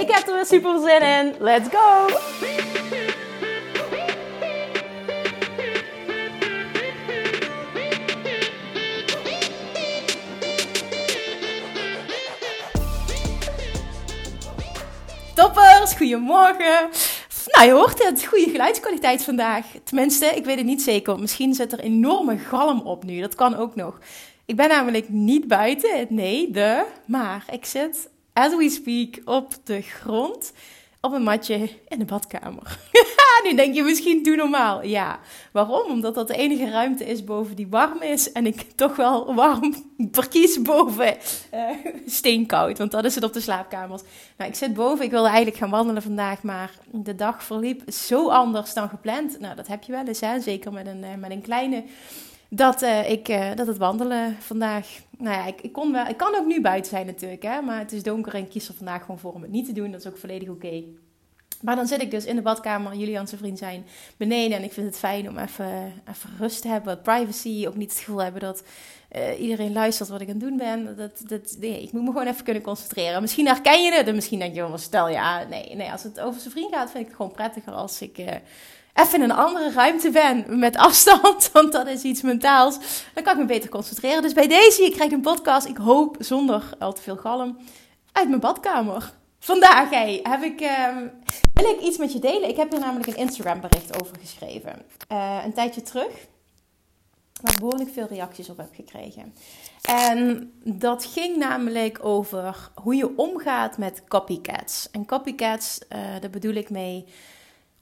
Ik heb er weer super zin in. Let's go! Toppers, goedemorgen. Nou, je hoort het. Goede geluidskwaliteit vandaag. Tenminste, ik weet het niet zeker. Misschien zit er enorme galm op nu. Dat kan ook nog. Ik ben namelijk niet buiten. Nee, de. Maar ik zit, as we speak, op de grond op een matje in de badkamer. nu denk je misschien doe normaal. Ja, waarom? Omdat dat de enige ruimte is boven die warm is. En ik toch wel warm verkies boven uh, steenkoud. Want dat is het op de slaapkamers. Nou, ik zit boven. Ik wilde eigenlijk gaan wandelen vandaag. Maar de dag verliep zo anders dan gepland. Nou, dat heb je wel eens, hè? Zeker met een, uh, met een kleine dat, uh, ik, uh, dat het wandelen vandaag. Nou ja, ik, ik, kon wel, ik kan ook nu buiten zijn natuurlijk, hè, maar het is donker en ik kies er vandaag gewoon voor om het niet te doen. Dat is ook volledig oké. Maar dan zit ik dus in de badkamer, Julian zijn vriend zijn beneden. En ik vind het fijn om even, even rust te hebben, privacy. Ook niet het gevoel hebben dat uh, iedereen luistert wat ik aan het doen ben. Dat, dat, nee, ik moet me gewoon even kunnen concentreren. Misschien herken je het en misschien denk je wel, stel ja, nee, nee. Als het over zijn vriend gaat, vind ik het gewoon prettiger als ik even in een andere ruimte ben met afstand, want dat is iets mentaals, dan kan ik me beter concentreren. Dus bij deze, je krijgt een podcast, ik hoop zonder al te veel galm, uit mijn badkamer. Vandaag heb ik, uh, wil ik iets met je delen. Ik heb er namelijk een Instagram bericht over geschreven. Uh, een tijdje terug. Waar ik behoorlijk veel reacties op heb gekregen. En dat ging namelijk over hoe je omgaat met copycats. En copycats, uh, daar bedoel ik mee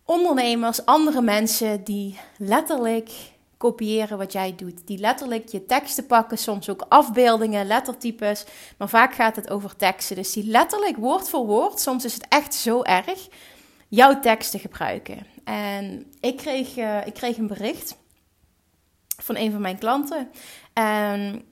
ondernemers, andere mensen die letterlijk kopiëren wat jij doet. Die letterlijk je teksten pakken, soms ook afbeeldingen, lettertypes. Maar vaak gaat het over teksten. Dus die letterlijk woord voor woord, soms is het echt zo erg, jouw teksten gebruiken. En ik kreeg, uh, ik kreeg een bericht van een van mijn klanten. En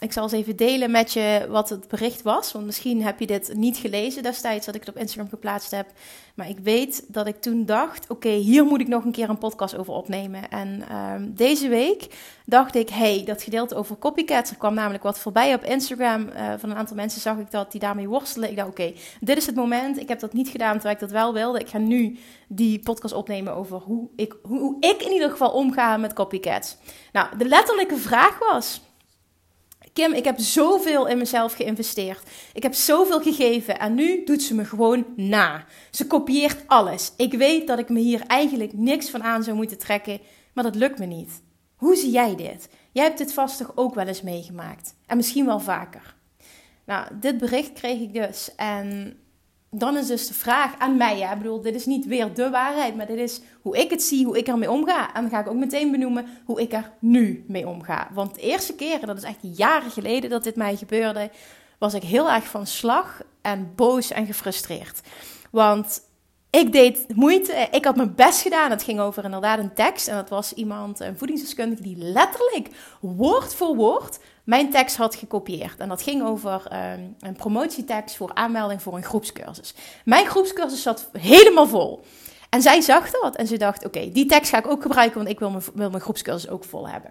ik zal eens even delen met je wat het bericht was. Want misschien heb je dit niet gelezen destijds dat ik het op Instagram geplaatst heb. Maar ik weet dat ik toen dacht: oké, hier moet ik nog een keer een podcast over opnemen. En um, deze week dacht ik: hey, dat gedeelte over copycats. Er kwam namelijk wat voorbij op Instagram. Uh, van een aantal mensen zag ik dat die daarmee worstelen. Ik dacht: oké, dit is het moment. Ik heb dat niet gedaan terwijl ik dat wel wilde. Ik ga nu die podcast opnemen over hoe ik, hoe ik in ieder geval omga met copycats. Nou, de letterlijke vraag was. Kim, ik heb zoveel in mezelf geïnvesteerd. Ik heb zoveel gegeven en nu doet ze me gewoon na. Ze kopieert alles. Ik weet dat ik me hier eigenlijk niks van aan zou moeten trekken, maar dat lukt me niet. Hoe zie jij dit? Jij hebt dit vast toch ook wel eens meegemaakt? En misschien wel vaker. Nou, dit bericht kreeg ik dus en dan is dus de vraag aan mij. Ja, ik bedoel, dit is niet weer de waarheid, maar dit is hoe ik het zie, hoe ik ermee omga. En dan ga ik ook meteen benoemen hoe ik er nu mee omga. Want de eerste keer, dat is echt jaren geleden dat dit mij gebeurde, was ik heel erg van slag en boos en gefrustreerd. Want ik deed moeite, ik had mijn best gedaan. Het ging over inderdaad een tekst. En dat was iemand, een voedingsdeskundige, die letterlijk woord voor woord mijn tekst had gekopieerd. En dat ging over um, een promotietekst voor aanmelding voor een groepscursus. Mijn groepscursus zat helemaal vol. En zij zag dat en ze dacht: oké, die tekst ga ik ook gebruiken, want ik wil mijn, wil mijn groepscursus ook vol hebben.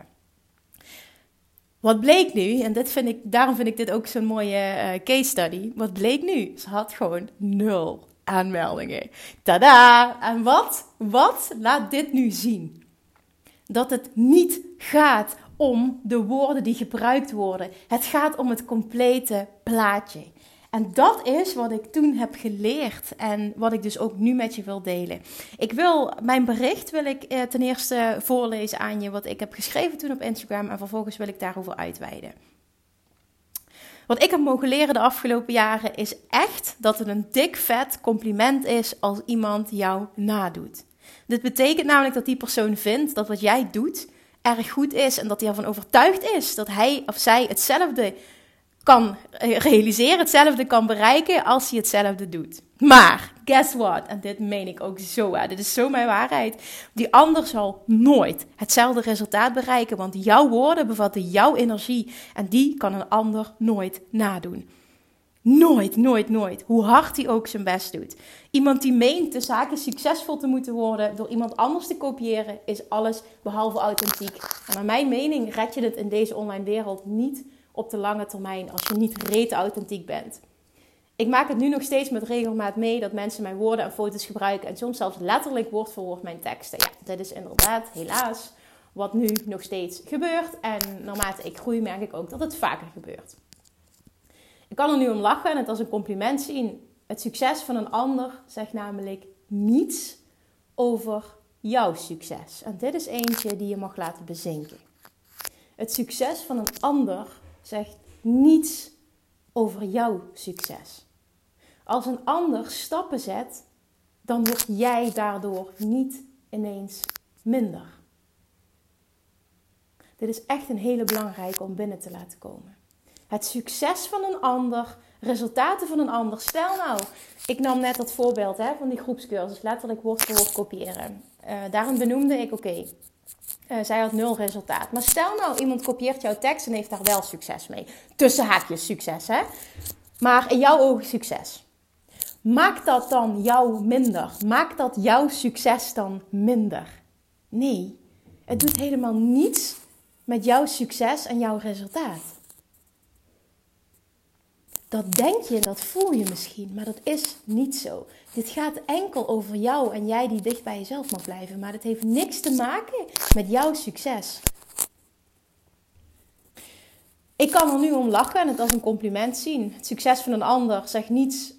Wat bleek nu, en dit vind ik, daarom vind ik dit ook zo'n mooie uh, case study. Wat bleek nu? Ze had gewoon nul aanmeldingen. Tada! En wat? Wat laat dit nu zien? Dat het niet gaat om de woorden die gebruikt worden. Het gaat om het complete plaatje. En dat is wat ik toen heb geleerd en wat ik dus ook nu met je wil delen. Ik wil mijn bericht wil ik eh, ten eerste voorlezen aan je wat ik heb geschreven toen op Instagram en vervolgens wil ik daarover uitweiden. Wat ik heb mogen leren de afgelopen jaren is echt dat het een dik vet compliment is als iemand jou nadoet. Dit betekent namelijk dat die persoon vindt dat wat jij doet erg goed is en dat hij ervan overtuigd is dat hij of zij hetzelfde kan realiseren, hetzelfde kan bereiken als hij hetzelfde doet. Maar, guess what? En dit meen ik ook zo. Hè? Dit is zo mijn waarheid. Die ander zal nooit hetzelfde resultaat bereiken. Want jouw woorden bevatten jouw energie. En die kan een ander nooit nadoen. Nooit, nooit, nooit. Hoe hard hij ook zijn best doet. Iemand die meent de zaken succesvol te moeten worden door iemand anders te kopiëren, is alles behalve authentiek. En naar mijn mening red je het in deze online wereld niet op de lange termijn als je niet reet authentiek bent. Ik maak het nu nog steeds met regelmaat mee dat mensen mijn woorden en foto's gebruiken en soms zelfs letterlijk woord voor woord mijn teksten. Ja, dat is inderdaad helaas wat nu nog steeds gebeurt. En naarmate ik groei merk ik ook dat het vaker gebeurt. Ik kan er nu om lachen en het als een compliment zien. Het succes van een ander zegt namelijk niets over jouw succes. En dit is eentje die je mag laten bezinken. Het succes van een ander zegt niets over jouw succes. Als een ander stappen zet, dan word jij daardoor niet ineens minder. Dit is echt een hele belangrijke om binnen te laten komen. Het succes van een ander, resultaten van een ander. Stel nou, ik nam net dat voorbeeld hè, van die groepscursus, letterlijk woord voor woord kopiëren. Uh, daarom benoemde ik, oké, uh, zij had nul resultaat. Maar stel nou, iemand kopieert jouw tekst en heeft daar wel succes mee. Tussen haakjes succes, hè? Maar in jouw ogen succes. Maakt dat dan jou minder? Maakt dat jouw succes dan minder? Nee, het doet helemaal niets met jouw succes en jouw resultaat. Dat denk je, dat voel je misschien, maar dat is niet zo. Dit gaat enkel over jou en jij die dicht bij jezelf mag blijven, maar het heeft niks te maken met jouw succes. Ik kan er nu om lachen en het als een compliment zien. Het succes van een ander zegt niets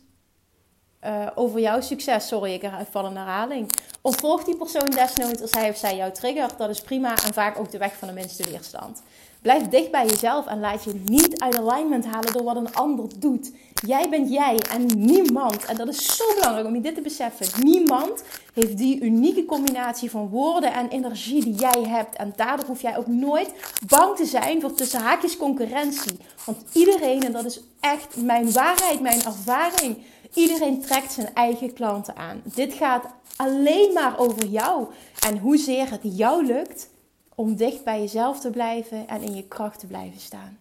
uh, over jouw succes. Sorry, ik val in herhaling. Ontvolg die persoon desnoods als hij of zij jou triggert. Dat is prima en vaak ook de weg van de minste weerstand. Blijf dicht bij jezelf en laat je niet uit alignment halen door wat een ander doet. Jij bent jij en niemand, en dat is zo belangrijk om je dit te beseffen, niemand heeft die unieke combinatie van woorden en energie die jij hebt. En daardoor hoef jij ook nooit bang te zijn voor tussen haakjes concurrentie. Want iedereen, en dat is echt mijn waarheid, mijn ervaring, iedereen trekt zijn eigen klanten aan. Dit gaat alleen maar over jou en hoezeer het jou lukt om dicht bij jezelf te blijven en in je kracht te blijven staan.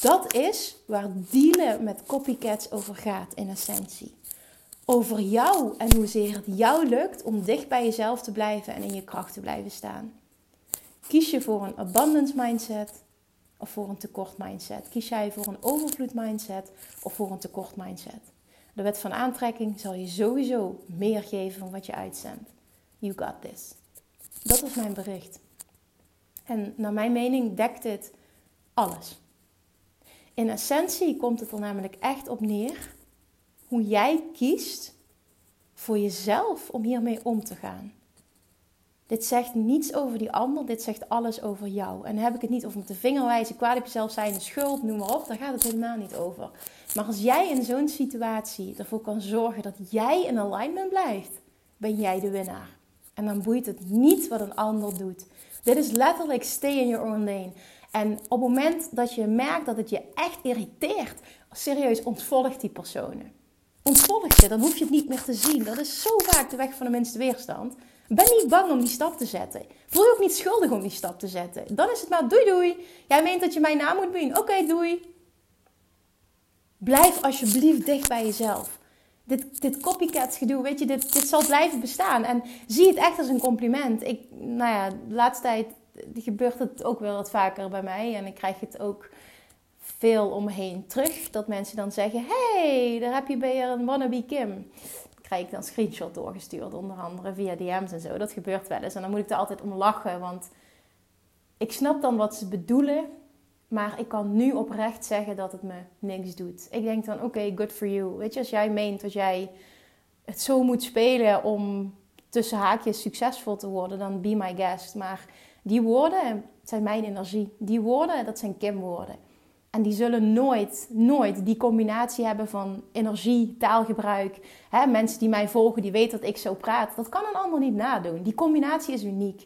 Dat is waar dealen met copycats over gaat in essentie. Over jou en hoezeer het jou lukt om dicht bij jezelf te blijven en in je kracht te blijven staan. Kies je voor een abundance mindset of voor een tekort mindset? Kies jij voor een overvloed mindset of voor een tekort mindset? De wet van aantrekking zal je sowieso meer geven van wat je uitzendt. You got this. Dat was mijn bericht. En naar mijn mening dekt dit alles. In essentie komt het er namelijk echt op neer hoe jij kiest voor jezelf om hiermee om te gaan. Dit zegt niets over die ander, dit zegt alles over jou. En dan heb ik het niet over met de vinger wijzen, kwaad op jezelf zijn, schuld, noem maar op. Daar gaat het helemaal niet over. Maar als jij in zo'n situatie ervoor kan zorgen dat jij in alignment blijft, ben jij de winnaar. En dan boeit het niet wat een ander doet. Dit is letterlijk stay in your own lane. En op het moment dat je merkt dat het je echt irriteert, serieus ontvolg die personen. Ontvolg je, dan hoef je het niet meer te zien. Dat is zo vaak de weg van de minste weerstand. Ben niet bang om die stap te zetten. Voel je ook niet schuldig om die stap te zetten. Dan is het maar doei doei. Jij meent dat je mijn naam moet doen. Oké, doei. Blijf alsjeblieft dicht bij jezelf. Dit, dit copycat gedoe, weet je, dit, dit zal blijven bestaan. En zie het echt als een compliment. Ik, nou ja, de laatste tijd gebeurt het ook wel wat vaker bij mij. En ik krijg het ook veel omheen terug. Dat mensen dan zeggen, hey, daar heb je bij een wannabe Kim. Krijg ik dan screenshot doorgestuurd, onder andere via DM's en zo. Dat gebeurt wel eens. En dan moet ik er altijd om lachen, want ik snap dan wat ze bedoelen. Maar ik kan nu oprecht zeggen dat het me niks doet. Ik denk dan, oké, good for you. Weet je, als jij meent dat jij het zo moet spelen om tussen haakjes succesvol te worden, dan be my guest. Maar die woorden zijn mijn energie. Die woorden, dat zijn Kim woorden. En die zullen nooit, nooit die combinatie hebben van energie, taalgebruik. Hè, mensen die mij volgen, die weten dat ik zo praat. Dat kan een ander niet nadoen. Die combinatie is uniek.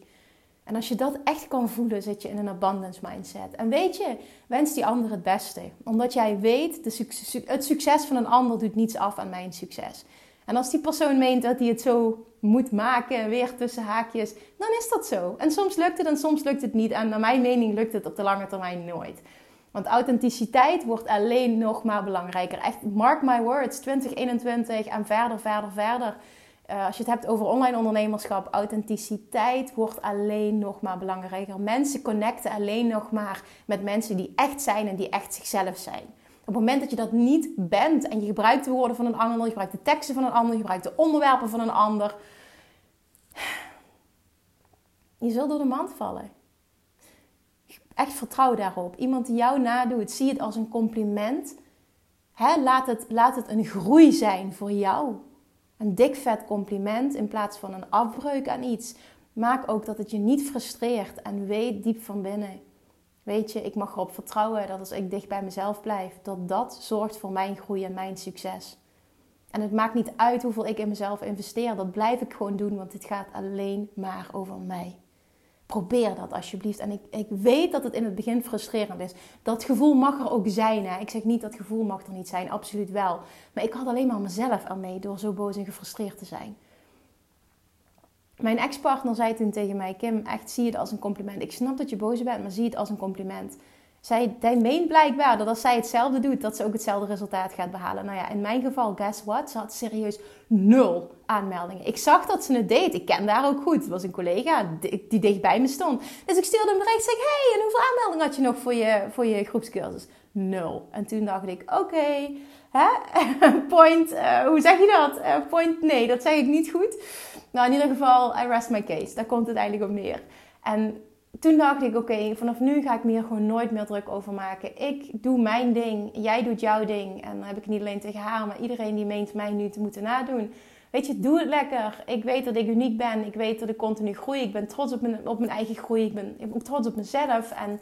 En als je dat echt kan voelen, zit je in een abundance mindset. En weet je, wens die ander het beste. Omdat jij weet, de het succes van een ander doet niets af aan mijn succes. En als die persoon meent dat hij het zo moet maken, weer tussen haakjes, dan is dat zo. En soms lukt het en soms lukt het niet. En naar mijn mening lukt het op de lange termijn nooit. Want authenticiteit wordt alleen nog maar belangrijker. Echt, mark my words, 2021 en verder, verder, verder. Uh, als je het hebt over online ondernemerschap, authenticiteit wordt alleen nog maar belangrijker. Mensen connecten alleen nog maar met mensen die echt zijn en die echt zichzelf zijn. Op het moment dat je dat niet bent en je gebruikt de woorden van een ander, je gebruikt de teksten van een ander, je gebruikt de onderwerpen van een ander, je zult door de mand vallen. Echt vertrouw daarop. Iemand die jou nadoet, zie het als een compliment. laat, het, laat het een groei zijn voor jou. Een dik vet compliment in plaats van een afbreuk aan iets. Maak ook dat het je niet frustreert en weet diep van binnen. Weet je, ik mag erop vertrouwen dat als ik dicht bij mezelf blijf, dat dat zorgt voor mijn groei en mijn succes. En het maakt niet uit hoeveel ik in mezelf investeer, dat blijf ik gewoon doen, want dit gaat alleen maar over mij. Probeer dat alsjeblieft. En ik, ik weet dat het in het begin frustrerend is. Dat gevoel mag er ook zijn. Hè? Ik zeg niet dat gevoel mag er niet zijn, absoluut wel. Maar ik had alleen maar mezelf ermee door zo boos en gefrustreerd te zijn. Mijn ex-partner zei toen tegen mij: Kim, echt zie het als een compliment. Ik snap dat je boos bent, maar zie het als een compliment. Zij, hij meent blijkbaar dat als zij hetzelfde doet, dat ze ook hetzelfde resultaat gaat behalen. Nou ja, in mijn geval, guess what? Ze had serieus nul aanmeldingen. Ik zag dat ze het deed. Ik ken haar ook goed. Het was een collega die dichtbij me stond. Dus ik stuurde een bericht. Zeg, hey, en hoeveel aanmeldingen had je nog voor je, voor je groepscursus? Nul. En toen dacht ik, oké, point, uh, hoe zeg je dat? Uh, point, nee, dat zeg ik niet goed. Nou, in ieder geval, I rest my case. Daar komt het eigenlijk op neer. En toen dacht ik, oké, vanaf nu ga ik me hier gewoon nooit meer druk over maken. Ik doe mijn ding, jij doet jouw ding. En dan heb ik niet alleen tegen haar, maar iedereen die meent mij nu te moeten nadoen. Weet je, doe het lekker. Ik weet dat ik uniek ben. Ik weet dat ik continu groei. Ik ben trots op mijn, op mijn eigen groei. Ik ben, ik ben trots op mezelf. En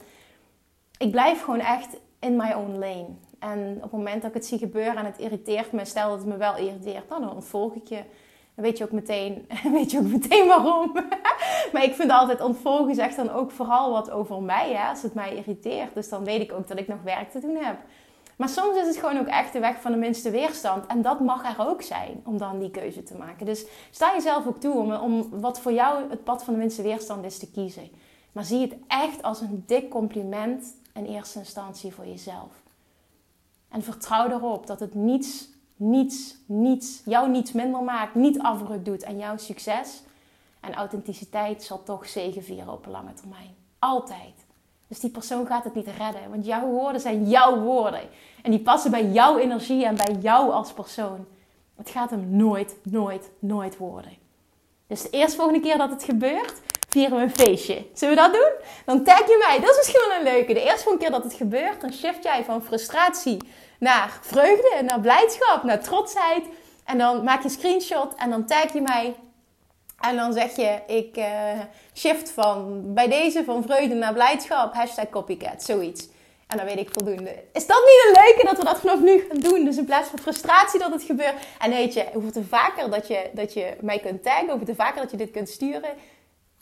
ik blijf gewoon echt in my own lane. En op het moment dat ik het zie gebeuren en het irriteert me, stel dat het me wel irriteert, dan ontvolg ik je. Weet je ook meteen, weet je ook meteen waarom. maar ik vind altijd ontvolgen zegt dan ook vooral wat over mij, hè, als het mij irriteert. Dus dan weet ik ook dat ik nog werk te doen heb. Maar soms is het gewoon ook echt de weg van de minste weerstand. En dat mag er ook zijn om dan die keuze te maken. Dus sta jezelf ook toe om, om wat voor jou het pad van de minste weerstand is te kiezen. Maar zie het echt als een dik compliment in eerste instantie voor jezelf. En vertrouw erop dat het niets, niets, niets, jou niets minder maakt, niet afbreuk doet aan jouw succes. En authenticiteit zal toch zegenvieren op een lange termijn. Altijd. Dus die persoon gaat het niet redden. Want jouw woorden zijn jouw woorden. En die passen bij jouw energie en bij jou als persoon. Het gaat hem nooit, nooit, nooit worden. Dus de eerstvolgende keer dat het gebeurt, vieren we een feestje. Zullen we dat doen? Dan tag je mij. Dat is misschien wel een leuke. De eerste keer dat het gebeurt, dan shift jij van frustratie naar vreugde, naar blijdschap, naar trotsheid. En dan maak je een screenshot en dan tag je mij. En dan zeg je, ik uh, shift van bij deze van vreugde naar blijdschap, hashtag copycat, zoiets. En dan weet ik voldoende. Is dat niet een leuke dat we dat vanaf nu gaan doen? Dus in plaats van frustratie dat het gebeurt. En weet je, hoeveel te vaker dat je, dat je mij kunt taggen, hoeveel te vaker dat je dit kunt sturen,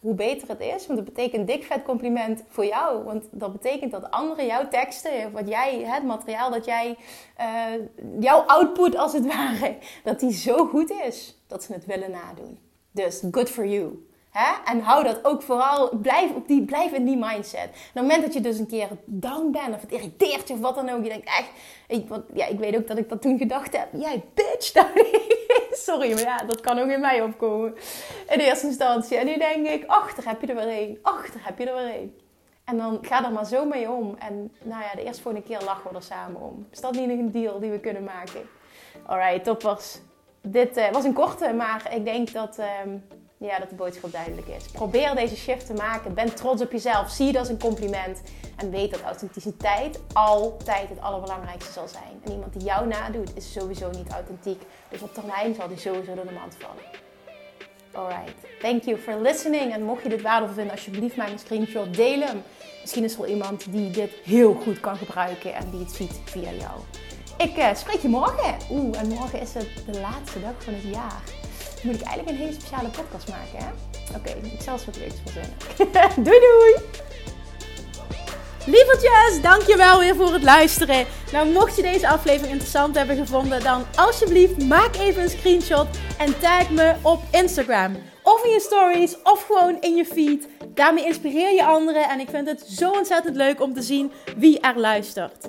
hoe beter het is. Want dat betekent dik vet compliment voor jou. Want dat betekent dat anderen jouw teksten, wat jij, het materiaal dat jij, uh, jouw output als het ware, dat die zo goed is dat ze het willen nadoen. Dus good for you. Hè? En hou dat ook vooral, blijf, op die, blijf in die mindset. Op het moment dat je dus een keer down bent of het irriteert je of wat dan ook, je denkt echt, ik, wat, ja, ik weet ook dat ik dat toen gedacht heb, jij bitch, sorry, maar ja, dat kan ook in mij opkomen in eerste instantie. En nu denk ik, ach, daar heb je er weer een, ach, daar heb je er weer een. En dan ga er maar zo mee om. En nou ja, de eerste volgende keer lachen we er samen om. Is dat niet een deal die we kunnen maken? Alright, toppers. Dit uh, was een korte, maar ik denk dat... Ehm, ja, dat de boodschap duidelijk is. Probeer deze shift te maken. Ben trots op jezelf. Zie het als een compliment. En weet dat authenticiteit altijd het allerbelangrijkste zal zijn. En iemand die jou nadoet, is sowieso niet authentiek. Dus op termijn zal die sowieso door de mand vallen. Alright. Thank you for listening. En mocht je dit waardevol vinden, alsjeblieft mijn screenshot delen. Misschien is er wel iemand die dit heel goed kan gebruiken en die het ziet via jou. Ik uh, spreek je morgen. Oeh, en morgen is het de laatste dag van het jaar. Moet ik eigenlijk een hele speciale podcast maken, hè? Oké, ik zal eens wat leuks verzinnen. doei doei! Lievertjes, dankjewel weer voor het luisteren. Nou, mocht je deze aflevering interessant hebben gevonden, dan alsjeblieft maak even een screenshot en tag me op Instagram. Of in je stories, of gewoon in je feed. Daarmee inspireer je anderen en ik vind het zo ontzettend leuk om te zien wie er luistert.